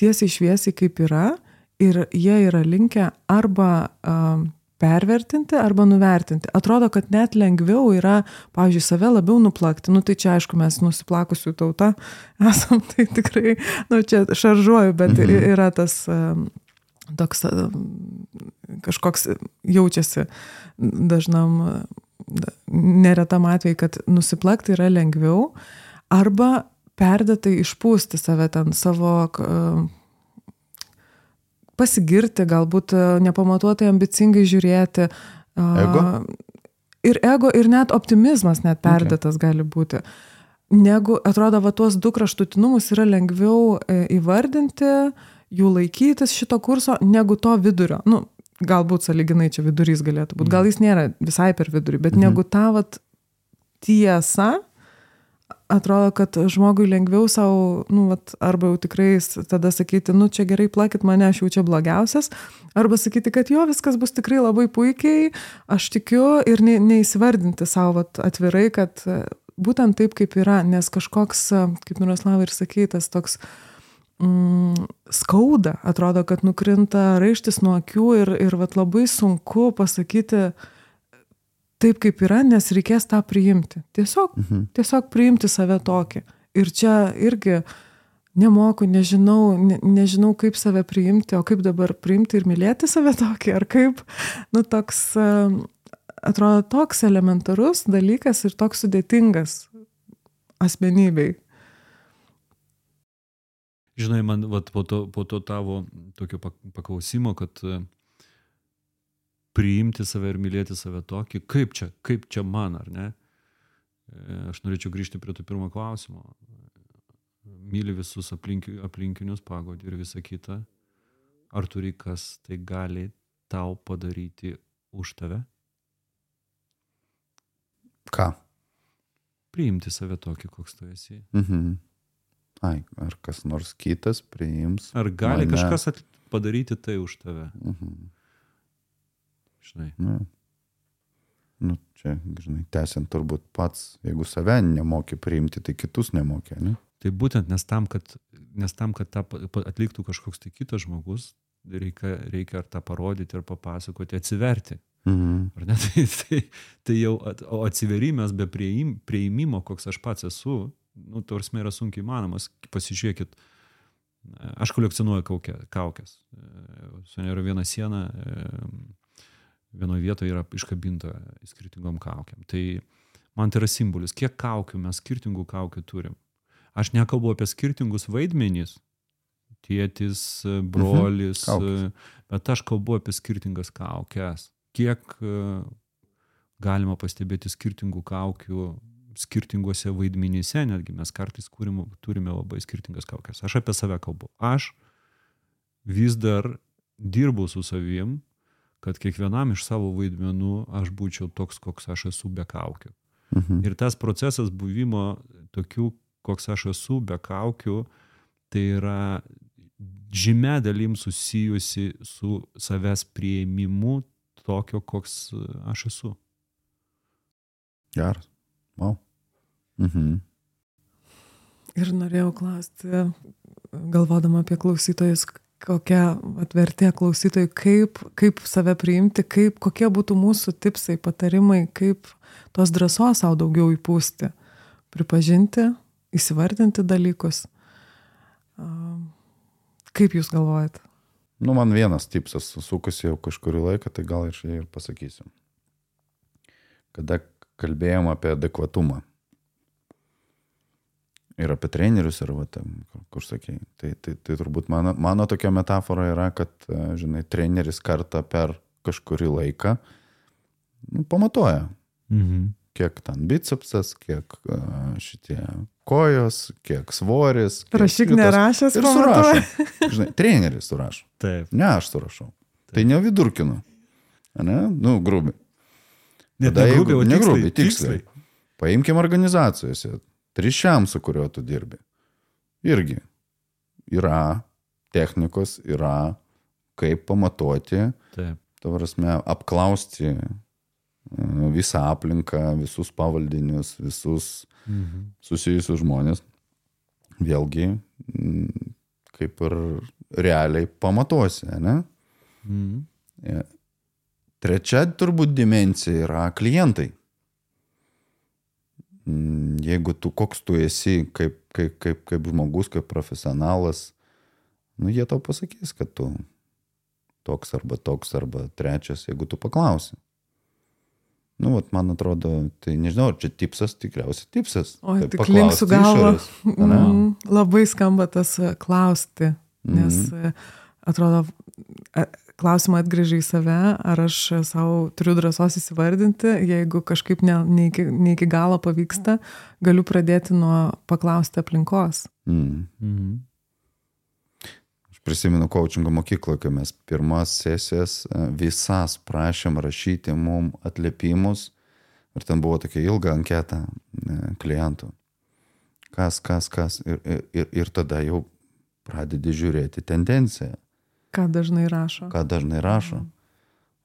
tiesiai šviesiai kaip yra ir jie yra linkę arba um, pervertinti arba nuvertinti. Atrodo, kad net lengviau yra, pavyzdžiui, save labiau nuplakti. Nu tai čia, aišku, mes nusiplakusių tauta *laughs* esam, tai tikrai, nu čia šaržuoju, bet Mhm. yra tas toks kažkoks jaučiasi dažnam, da- neretam atveju, kad nusiplakti yra lengviau arba perdėtai išpūsti save ten savo pasigirti, galbūt e, nepamatuotai ambicingai žiūrėti. Ego? Ir ego, ir net optimizmas net perdėtas okay. gali būti. Negu, atrodo, va tuos du kraštutinumus yra lengviau e, įvardinti, jų laikytis šito kurso, negu to vidurio. Nu, galbūt saliginai čia vidurys galėtų būti, gal jis nėra visai per vidurį, bet Mhm. negu ta vat tiesa, atrodo, kad žmogui lengviau savo, nu, vat, arba jau tikrai tada sakyti, nu, čia gerai plakit mane, aš jau čia blogiausias, arba sakyti, kad jo, viskas bus tikrai labai puikiai, aš tikiu. Ir ne, neįsivardinti savo vat, atvirai, kad e, būtent taip, kaip yra, nes kažkoks, e, kaip Miroslavai ir sakei, tas toks mm, skauda, atrodo, kad nukrinta raištis nuo akių ir, ir vat, labai sunku pasakyti taip, kaip yra, nes reikės tą priimti. Tiesiog Mhm. tiesiog priimti save tokį. Ir čia irgi nemoku, nežinau, ne, nežinau, kaip save priimti, o kaip dabar priimti ir mylėti save tokį, ar kaip, nu, toks, atrodo, toks elementarus dalykas ir toks sudėtingas asmenybei. Žinai, man vat, po, to, po to tavo tokio paklausimo, kad e, priimti save ir mylėti save tokį, kaip čia, kaip čia man, ar ne? E, aš norėčiau grįžti prie to pirmo klausimo. Myli visus aplink, aplinkinius, pagodį ir visą kitą. Ar turi kas tai gali tau padaryti už tave? Ką? Priimti save tokį, koks tu esi. Mhm. Ai, ar kas nors kitas priims. Ar gali mane. kažkas padaryti tai už tave? Mhm. Žinai. Nu, nu, čia, žinai, tęsiant turbūt pats, jeigu save nemoki priimti, tai kitus nemoki, ne? Tai būtent nes tam, kad, nes tam, kad tą atliktų kažkoks tai kitas žmogus, reikia, reikia ar tą parodyti, ar papasakoti, atsiverti. Mhm. Ar ne? *laughs* Tai, tai, tai jau, o atsiverimas be prieim, prieimimo, koks aš pats esu, nu, tarsme yra sunkiai įmanomas. Pasižiūrėkit, aš kolekcionuoju kaukę, kaukės. Su nėra viena siena, vienoje vietoje yra iškabinta skirtingom kaukiam. Tai man tai yra simbolis, kiek kaukių mes skirtingų kaukių turim. Aš nekalbu apie skirtingus vaidmenys, tėtis, brolis, mhm. bet aš kalbu apie skirtingas kaukės. Kiek galima pastebėti skirtingų kaukių skirtinguose vaidmenyse, netgi mes kartais kūrim, turime labai skirtingas kaukės. Aš apie save kalbu. Aš vis dar dirbu su savim, kad kiekvienam iš savo vaidmenų aš būčiau toks, koks aš esu be kaukių. Mhm. Ir tas procesas buvimo tokių, koks aš esu be kaukių, tai yra žymė dalim susijusi su savęs prieimimu tokio, koks aš esu. Geras. Wow. Mhm. Ir norėjau klausti, galvodama apie klausytojus, kokia atvertė klausytojai, kaip, kaip save priimti, kaip, kokie būtų mūsų tipsai, patarimai, kaip tos drąsos savo daugiau įpūsti, pripažinti, įsivardinti dalykus. Kaip jūs galvojate? Nu, man vienas tipsas susukusi jau kažkurį laiką, tai gal aš ir pasakysiu. Kada kalbėjom apie adekvatumą ir apie trenerius, ir va, tam, kur sakė. Tai, tai, tai turbūt mano, mano tokia metafora yra, kad, žinai, treneris kartą per kažkurį laiką nu, pamatuoja, mhm. kiek ten bicepsas, kiek uh, šitie kojos, kiek svoris. Kiek Rašyk nerašęs, ir surašo. Žinai, treneris surašo. Taip. Ne aš surašau. Taip. Tai ne vidurkinu. Ne? Nu, grubiai. Net ne grubiai, o ne tiksliai. grubiai, tiksliai. Paimkim organizacijose Trišiam, su kuriuo tu dirbi. Irgi yra technikos, yra kaip pamatuoti, Taip. tavrasme, apklausti e, visą aplinką, visus pavaldinius, visus mhm. susijusius žmonės. Vėlgi, kaip ir realiai pamatuosi, ne? Mhm. E, trečia turbūt dimencija yra klientai. Mm, jeigu tu koks tu esi kaip, kaip, kaip, kaip žmogus, kaip profesionalas, nu jie tau pasakys, kad tu toks arba toks arba trečias, jeigu tu paklausi. Nu, vat, man atrodo, tai nežinau, ar čia tipsas, tikriausiai tipsas. O, tai tik linksiu galvą. Mm, labai skamba tas e, klausti, nes mm -hmm. atrodo, klausimą atgrįžai į save, ar aš savo turiu drąsos įsivardinti, jeigu kažkaip ne, ne, iki, ne iki galo pavyksta, galiu pradėti nuo paklausti aplinkos. Mm. Mm. Aš prisimenu coachingo mokykloje, kai mes pirmas sesijas e, visas prašėm rašyti mum atliepimus ir ten buvo tokia ilga anketa e, klientų. Kas, kas, kas. Ir, ir, ir tada jau pradedi žiūrėti tendenciją. Ką dažnai rašo. Ką dažnai rašo.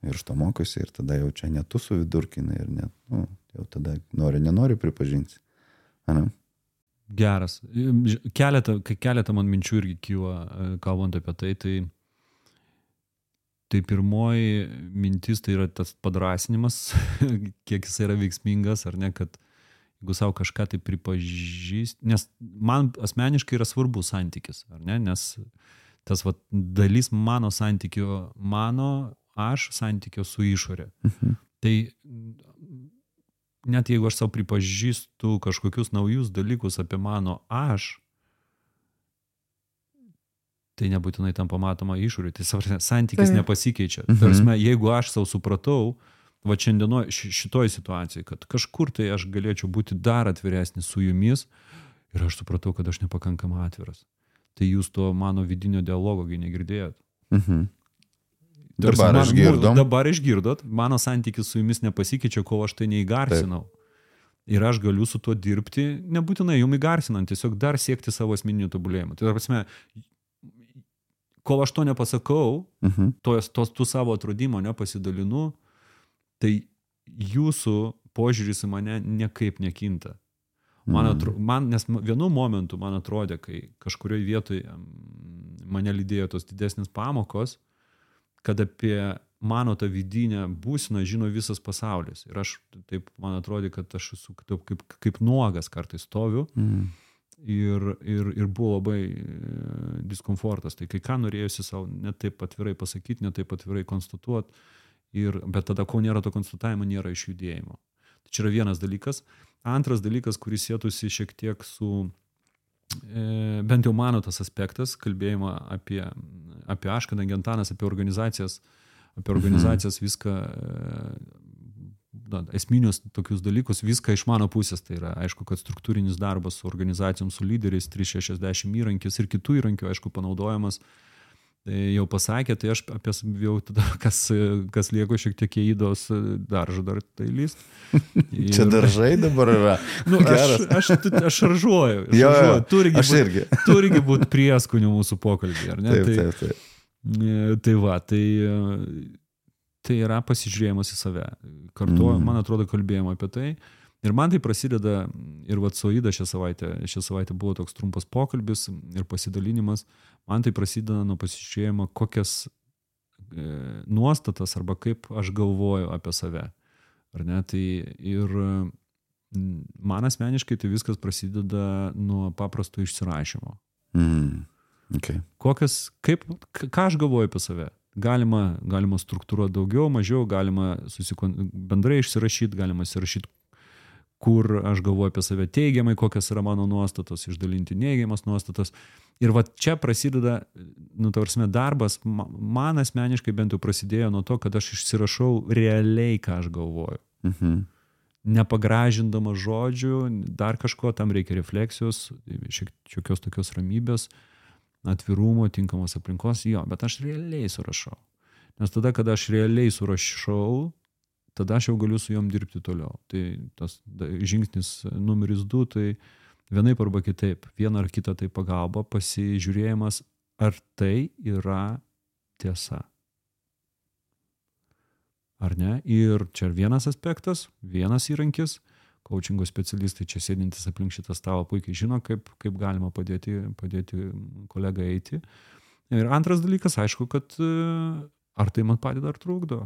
Ir iš to mokosi ir tada jau čia net tu su vidurkinai ir net, nu, jau tada nori, nenori pripažinti. Ana? Geras. Keletą, keletą man minčių irgi kyla, e, kalbant apie tai, tai, tai pirmoji mintis tai yra tas padrasinimas, *laughs* kiek jis yra veiksmingas, ar ne, kad jeigu savo kažką tai pripažįst, nes man asmeniškai yra svarbus santykis, ar ne, nes tas va, dalis mano santykio, mano aš santykio su išorė. Mhm. Tai net jeigu aš savo pripažįstu kažkokius naujus dalykus apie mano aš, tai nebūtinai tam pamatoma išorė, tai santykis Taip. nepasikeičia. Mhm. Tarsi, jeigu aš savo supratau, va šiandieno šitoj situacijai, kad kažkur tai aš galėčiau būti dar atviresnis su jumis ir aš supratau, kad aš nepakankamai atviras. Tai jūs to mano vidinio dialogogi negirdėjot. Mhm. Tarsi Dabar man- išgirdom. Dabar išgirdot, mano santykis su jumis nepasikeičia, kol aš tai neįgarsinau. Ir aš galiu su tuo dirbti, nebūtinai jum įgarsinant, tiesiog dar siekti savo asmeninių tobulėjimų. Tai prasme, kol aš to nepasakau, Mhm. tos, tos tų savo atradimo nepasidalinu, tai jūsų požiūris į mane niekaip nekinta. Man, Mhm. atro, man, nes vienu momentu man atrodė, kai kažkurioje vietoje mm, mane lydėjo tos didesnės pamokos, kad apie mano tą vidinę būseną žino visas pasaulis. Ir aš taip, man atrodė, kad aš esu kaip, kaip, kaip nuogas kartais stoviu Mhm. ir, ir, ir buvo labai e, diskomfortas. Tai kai ką norėjusi savo net taip atvirai pasakyti, net taip atvirai konstatuoti, ir, bet tada, kol nėra to konstatavimo, nėra išjudėjimo. Tai čia yra vienas dalykas. Antras dalykas, kuris sėtųsi šiek tiek su, e, bent jau mano tas aspektas, kalbėjimo apie, apie aš, kadangi Antanas apie organizacijas, apie organizacijas viską, e, na, esminius tokius dalykus, viską iš mano pusės. Tai yra, aišku, kad struktūrinis darbas su organizacijom, su lyderiais, 360 įrankis ir kitų įrankių, aišku, panaudojamas. Tai jau pasakė, tai aš apie jau tada, *laughs* kas, kas lieko šiek tiek įdos daržą dar tai lyst. *laughs* Čia daržai dabar yra. *laughs* Nu, aš, aš, aš šaržuoju. Jo, šaržuoju. Turigi aš būt- irgi. Turigi būti prieskonių mūsų pokalbį, ar ne? Taip, tai, taip, taip. E, Tai va, tai, e, tai yra pasižiūrėjimas į save. Kartu, mm. man atrodo, kalbėjimo apie tai. Ir man tai prasideda, ir va, su Aida šią savaitę, šią savaitę buvo toks trumpas pokalbis ir pasidalinimas. Man tai prasideda nuo pasižiūrėjimo, kokias e, nuostatas arba kaip aš galvoju apie save. Ar ne? Tai ir mm, man asmeniškai tai viskas prasideda nuo paprasto išsirašymo Mhm. Okay. kokias, kaip, ką aš galvoju apie save. Galima, galima struktūruoti daugiau, mažiau, galima susikon, bendrai išsirašyti, galima įsirašyti, kur aš galvoju apie save teigiamai, kokias yra mano nuostatos, išdalinti neigiamas nuostatas. Ir va čia prasideda, nu, tavarsime, darbas, ma- man asmeniškai bent jau prasidėjo nuo to, kad aš išsirašau realiai, ką aš galvoju Mhm. nepagražindamas žodžių, dar kažko, tam reikia refleksijos, šiek šiokios tokios ramybės, atvirumo, tinkamos aplinkos, jo, bet aš realiai surašau. Nes tada, kada aš realiai surašau, tada aš jau galiu su juom dirbti toliau. Tai tas žingsnis numeris du, tai vienaip arba kitaip, viena ar kita tai pagalba, pasižiūrėjimas, ar tai yra tiesa. Ar ne? Ir čia vienas aspektas, vienas įrankis, coachingo specialistai čia sėdintys aplink šitą stalą puikiai žino, kaip, kaip galima padėti, padėti kolegai eiti. Ir antras dalykas, aišku, kad e, ar tai man padeda ar trukdo.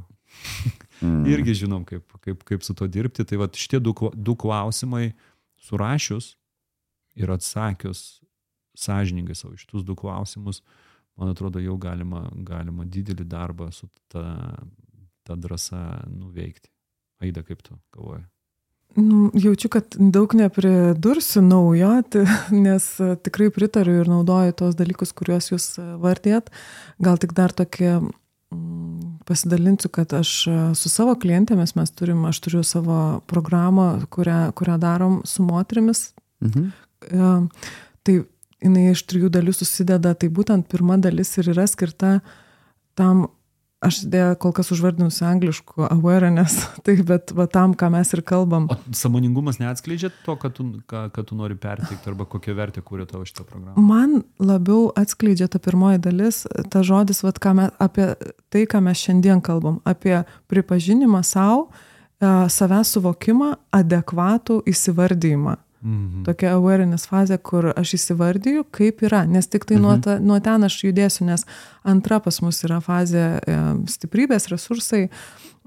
Mhm. *laughs* Irgi žinom, kaip, kaip, kaip su to dirbti. Tai va šitie du, du klausimai surašius ir atsakius sąžiningai savo šitus du klausimus, man atrodo, jau galima, galima didelį darbą su ta, ta drąsa nuveikti. Aida, kaip tu galvoji? Nu, Jaučiu, kad daug nepridursiu naujo, nes tikrai pritariu ir naudoju tos dalykus, kuriuos jūs vardėt. Gal tik dar tokį mm, pasidalinsiu, kad aš su savo klientėmis mes turim, aš turiu savo programą, kurią, kurią darom su moterimis. Mhm. E, Tai jinai iš trijų dalių susideda, tai būtent pirma dalis ir yra skirta tam, aš dėl kol kas užvardinusi angliškų awareness, *laughs* tai bet va tam, ką mes ir kalbam. O samoningumas neatskleidžia to, kad tu, ką, kad tu nori perteikti arba kokią vertę kūrė tavo šitą programą? Man labiau atskleidžia ta pirmoji dalis, ta žodis, ką mes, apie tai, ką mes šiandien kalbam, apie pripažinimą savo, savęs suvokimą, adekvatų įsivardyjimą. Mhm. Tokia awareness fazė, kur aš įsivardyju, kaip yra, nes tik tai nuo, ta, nuo ten aš judėsiu, nes antra pas mus yra fazė e, stiprybės, resursai,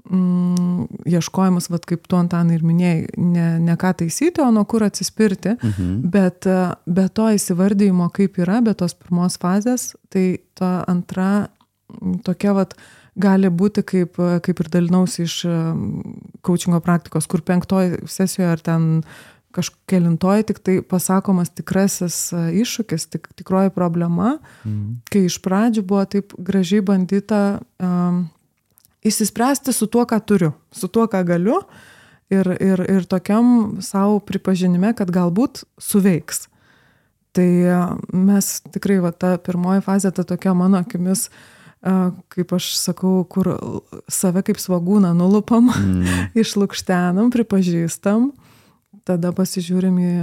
mm, ieškojimas, vat, kaip tu Antanai ir minėjai, ne, ne ką taisyti, o nuo kur atsispirti, Mhm. bet e, be to įsivardymo, kaip yra, be tos pirmos fazės, tai ta antra tokia vat, gali būti, kaip, e, kaip ir dalinausi iš coachingo praktikos, kur penktoji sesijoje ar ten kažkelintoji tik tai pasakomas tikrasis e, iššūkis, tik, tikroji problema, Mhm. kai iš pradžių buvo taip gražiai bandyta um, įsispręsti su tuo, ką turiu, su tuo, ką galiu ir, ir, ir tokiam savo pripažinime, kad galbūt suveiks. Tai e, mes tikrai, va, ta pirmoji fazė, ta tokia mano akimis, e, kaip aš sakau, kur save kaip svagūną nulupam, *laughs* Mm. išlūkštenam, pripažįstam, tada pasižiūrim į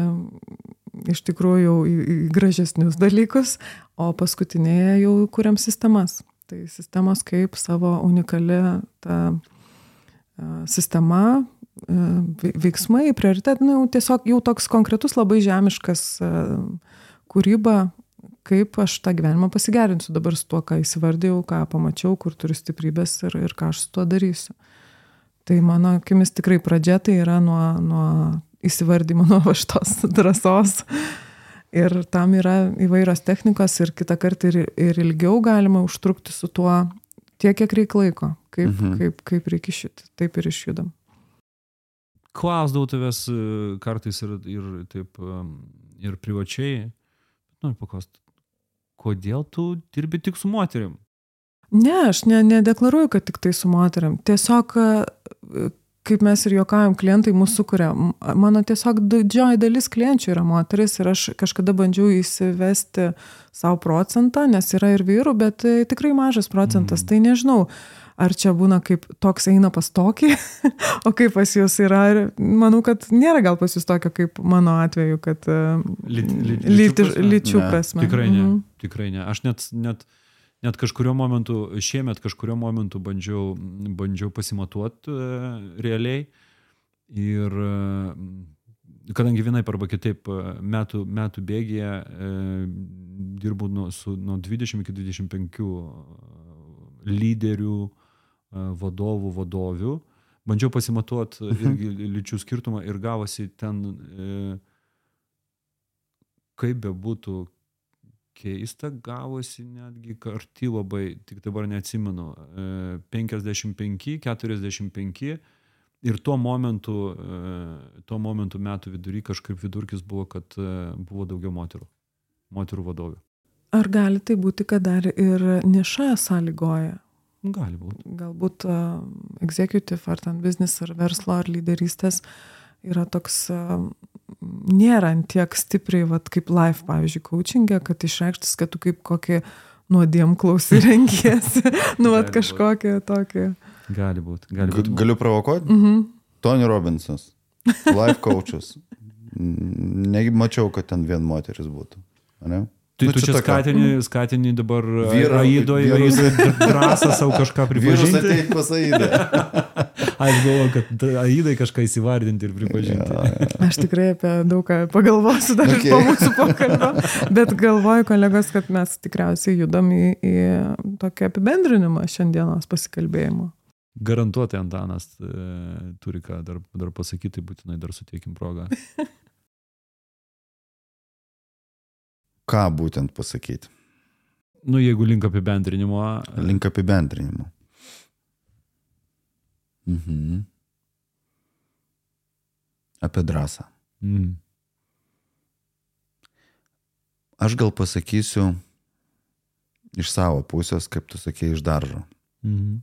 iš tikrųjų į, į gražesnius dalykus, o paskutinėje jau kuriam sistemas. Tai sistemos kaip savo unikali ta a, sistema, vei- veiksmai, prioritetai, nu, jau tiesiog jau toks konkretus labai žemiškas a, kūryba, kaip aš tą gyvenimą pasigerinsiu dabar su tuo, ką įsivardėjau, ką pamačiau, kur turiu stiprybės ir, ir ką aš su tuo darysiu. Tai mano akimis tikrai pradžia tai yra nuo, nuo įsivardymo, nuo va šitos drąsos. Ir tam yra įvairios technikos ir kitą kartą ir, ir ilgiau galima užtrukti su tuo tiek, kiek reikia laiko, kaip, Mhm. kaip, kaip reikia išjudti. Taip ir išjudam. Klausdavau tavęs e, kartais ir, ir taip, em, ir privačiai, noriu paklausti, kodėl tu dirbi tik su moterim? Ne, aš ne, nedeklaruoju, kad tik tai su moteriam. Tiesiog, e, kaip mes ir juokavom, klientai mūsų sukuria. Mano tiesiog didžioji dalis klienčių yra moteris ir aš kažkada bandžiau įsivesti savo procentą, nes yra ir vyrų, bet e, tikrai mažas procentas. Mhm. Tai nežinau, ar čia būna kaip toks eina pas tokį, *laughs* o kaip pas jūs yra. Ir manau, kad nėra gal pas jūs tokio kaip mano atveju, kad e, lyčių prasme? lyčių Ne, prasme. Tikrai ne, Mhm. tikrai ne. Aš net, net, net kažkurio momentu, šiemet kažkurio momentu bandžiau, bandžiau pasimatuoti uh, realiai. Ir uh, kadangi vienai arba kitaip e, metų, metų bėgėje uh, dirbu nuo, su, nuo 20 iki 25 lyderių, uh, vadovų, vadovių, bandžiau pasimatuoti irgi lyčių skirtumą ir gavosi ten, uh, kaip bebūtų keista, gavosi netgi karti labai, tik dabar neatsimenu, e, 55, 45 ir tuo momentu, e, tuo momentu metų vidury kažkaip vidurkis buvo, kad e, buvo daugiau moterų, moterų vadovių. Ar gali tai būti, kad dar ir niša sąlygoja? Gali būti. galbūt uh, executive ar ten biznis ar verslo ar lyderystės yra toks, uh, nėra tiek stipriai, vat, kaip life, pavyzdžiui, coachingė, kad išreikštis, kad tu kaip kokį nuodėm klausai *laughs* rengiesi, nu, vat būt. kažkokį tokį. Gali būti. Gali Ga- būti. Galiu provokuoti? Mhm. Tony Robbinsas, life coachas. *laughs* Nemačiau, kad ten vien moteris būtų. ane? Tai Nu, tu čia tokia- skatini, skatini dabar Vyra- Aidoje vyrus- drąsą savo kažką pripažinti. ateit pas Aidą. *laughs* Aš galvoju, kad Aidai kažką įsivardinti ir pripažinti. Aš tikrai apie daug ką pagalvosiu dar okay. Po mūsų pokalbio, bet galvoju, kolegos, kad mes tikriausiai judam į, į tokį apibendrinimą šiandienos pasikalbėjimo. Garantuotai Antanas e, turi ką dar, dar pasakyti, būtinai dar suteikim progą. *laughs* Ką būtent pasakyti? Nu, jeigu link apibendrinimo. Link apibendrinimo. Mhm. Apie drąsą. Mm. Aš gal pasakysiu iš savo pusės, kaip tu sakei, iš daržo. Mm.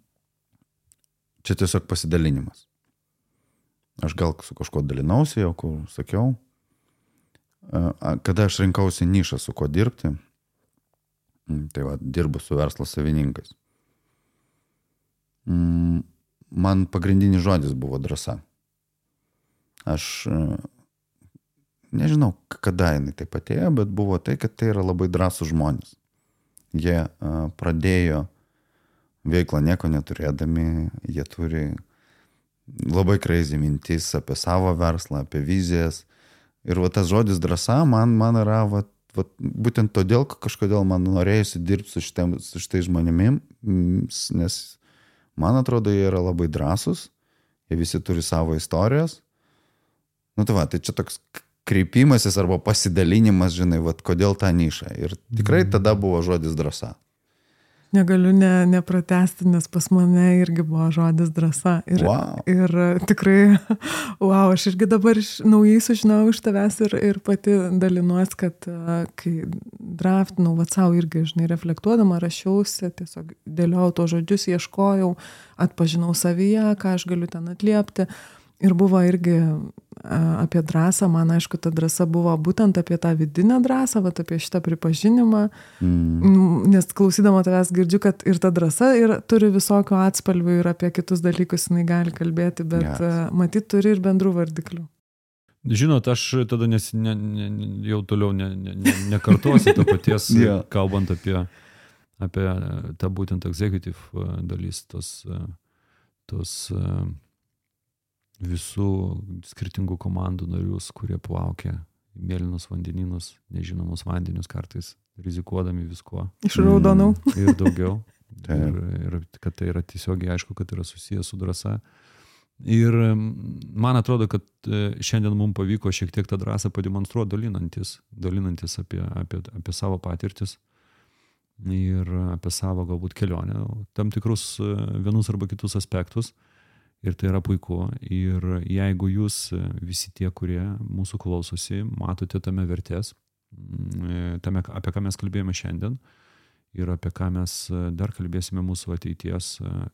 Čia tiesiog pasidalinimas. Aš gal su kažkuo dalinausi, jau kur sakiau. Kada aš rinkausi nišą, su kuo dirbti, tai va, dirbu su verslo savininkais. Man pagrindinis žodis buvo drąsa. Aš e, nežinau, kada jinai taip atėjo, bet buvo tai, kad tai yra labai drąsų žmonės. Jie pradėjo veiklą nieko neturėdami, jie turi labai crazy mintis apie savo verslą, apie vizijas. Ir va tas žodis drąsa man, man yra, va, va, būtent todėl kad kažkodėl man norėjusi dirbti su, šitam, su šitais žmonėmis, nes Man atrodo, jie yra labai drąsūs, jie visi turi savo istorijas. Nu tai va, tai čia toks kreipimasis arba pasidalinimas, žinai, va, kodėl tą nišą. Ir tikrai tada buvo žodis drąsa. Negaliu ne, nepratesti, nes pas mane irgi buvo žodis drąsa. Ir, Wow. ir e, tikrai, *laughs* wow, aš irgi dabar iš, naujai sužinojau iš tavęs ir, ir pati dalinuosi, kad e, kai draftinau, va savo irgi, žinai, reflektuodama, rašiausi, tiesiog dėliojau to žodžius, ieškojau, atpažinau savyje, ką aš galiu ten atliepti. Ir buvo irgi apie drąsą, man aišku, ta drąsa buvo būtent apie tą vidinę drąsą, va apie šitą pripažinimą. Mm. Nes klausydama tavęs girdžiu, kad ir ta drąsa ir turi visokio atspalvių ir apie kitus dalykus jinai gali kalbėti, bet yes. matyt turi ir bendrų vardiklių. Žinot, aš tada nes, ne, ne, jau toliau ne, ne, ne, nekartosiu to paties, *laughs* Jo. kalbant apie, apie tą būtent executive dalis, tos, tos visų skirtingų komandų narius, kurie plaukia mėlynus vandeninus, nežinomus vandenius kartais, rizikuodami viskuo Iš raudonų. ir daugiau. *laughs* Ir, ir kad tai yra tiesiogiai aišku, kad yra susijęs su drąsa. Ir mm, man atrodo, kad e, šiandien mums pavyko šiek tiek tą drąsą pademonstruoti, dalinantis, dalinantis apie, apie, apie savo patirtis ir apie savo galbūt kelionę, tam tikrus e, vienus arba kitus aspektus. Ir tai yra puiku. Ir jeigu jūs e, visi tie, kurie mūsų klausosi, matote tame vertės, e, tame, apie ką mes kalbėjome šiandien, ir apie ką mes e, dar kalbėsime mūsų ateities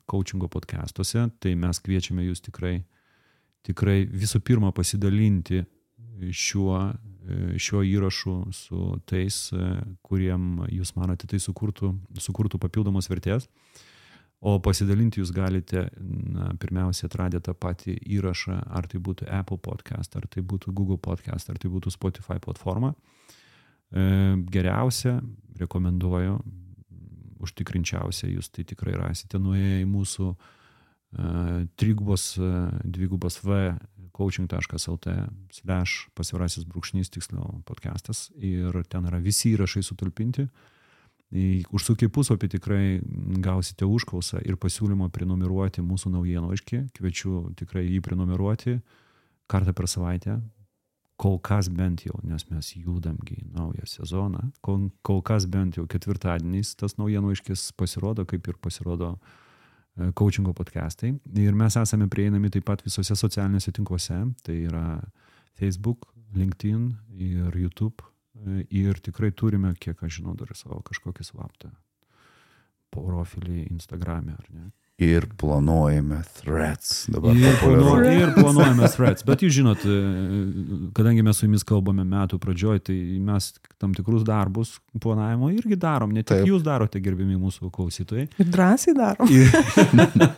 coachingo podcastuose, tai mes kviečiame jūs tikrai, tikrai visų pirma pasidalinti šiuo, šiuo įrašu su tais, kuriem jūs manote tai sukurtų, sukurtų papildomos vertės. O pasidalinti jūs galite, na, pirmiausia, atradę tą patį įrašą, ar tai būtų Apple podcast, ar tai būtų Google podcast, ar tai būtų Spotify platforma. E, Geriausia, rekomenduoju, užtikrinčiausia, jūs tai tikrai rasite nuėję į mūsų uh, trigubos, uh, dvigubos V coaching.lt slash pasvirasis brūkšnys tiksliau podcastas ir ten yra visi įrašai sutalpinti. Užsukę puslapį tikrai gausite užklausą ir pasiūlymą prenumeruoti mūsų naujienlaiškį. Kviečiu tikrai jį prenumeruoti kartą per savaitę. Kol kas bent jau, nes mes judamgi į naują sezoną, kol, kol kas bent jau ketvirtadieniais tas naujienlaiškis pasirodo, kaip ir pasirodo e, coachingo podcastai. Ir mes esame prieinami taip pat visose socialiniuose tinkluose. Tai yra Facebook, LinkedIn ir YouTube. Ir tikrai turime, kiek aš žinau, dar savo kažkokį slaptą profilį Instagram'e, ar ne? Ir planuojame threads. Dabar Ir, planuo, ir *laughs* planuojame threads. Bet jūs žinot, kadangi mes su jumis kalbame metų pradžioj, tai mes tam tikrus darbus planavimo irgi darom. Ne tik Taip. jūs darote, gerbimi mūsų klausytojai. Ir drąsiai darom. Ir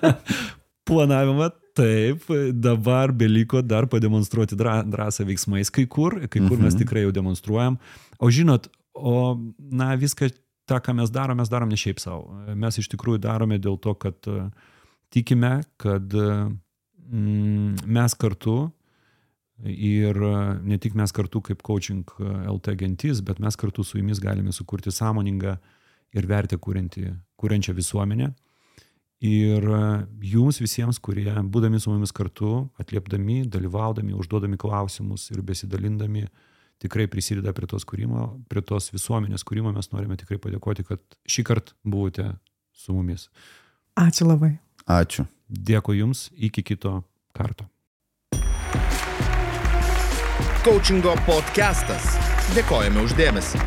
*laughs* planavimą taip, dabar beliko dar pademonstruoti drąsą veiksmais kai kur, kai kur mes Mhm. tikrai jau demonstruojam. O žinot, o na viską tą, ką mes darom, mes darom ne šiaip savo. Mes iš tikrųjų darome dėl to, kad e, tikime, kad mm, mes kartu ir e, ne tik mes kartu kaip coaching LT gentis, bet mes kartu su jumis galime sukurti sąmoningą ir vertę kūrinti, kūrenčią visuomenę. Ir e, jums visiems, kurie būdami su mumis kartu, atliepdami, dalyvaudami, užduodami klausimus ir besidalindami, tikrai prisideda prie tos, kūrimo, prie tos visuomenės kūrimo, mes norime tikrai padėkoti, kad šį kartą buvote su mumis. Ačiū labai. Ačiū. Dėkui Jums, iki kito karto. Coachingo podcastas. Dėkojame uždėmesi.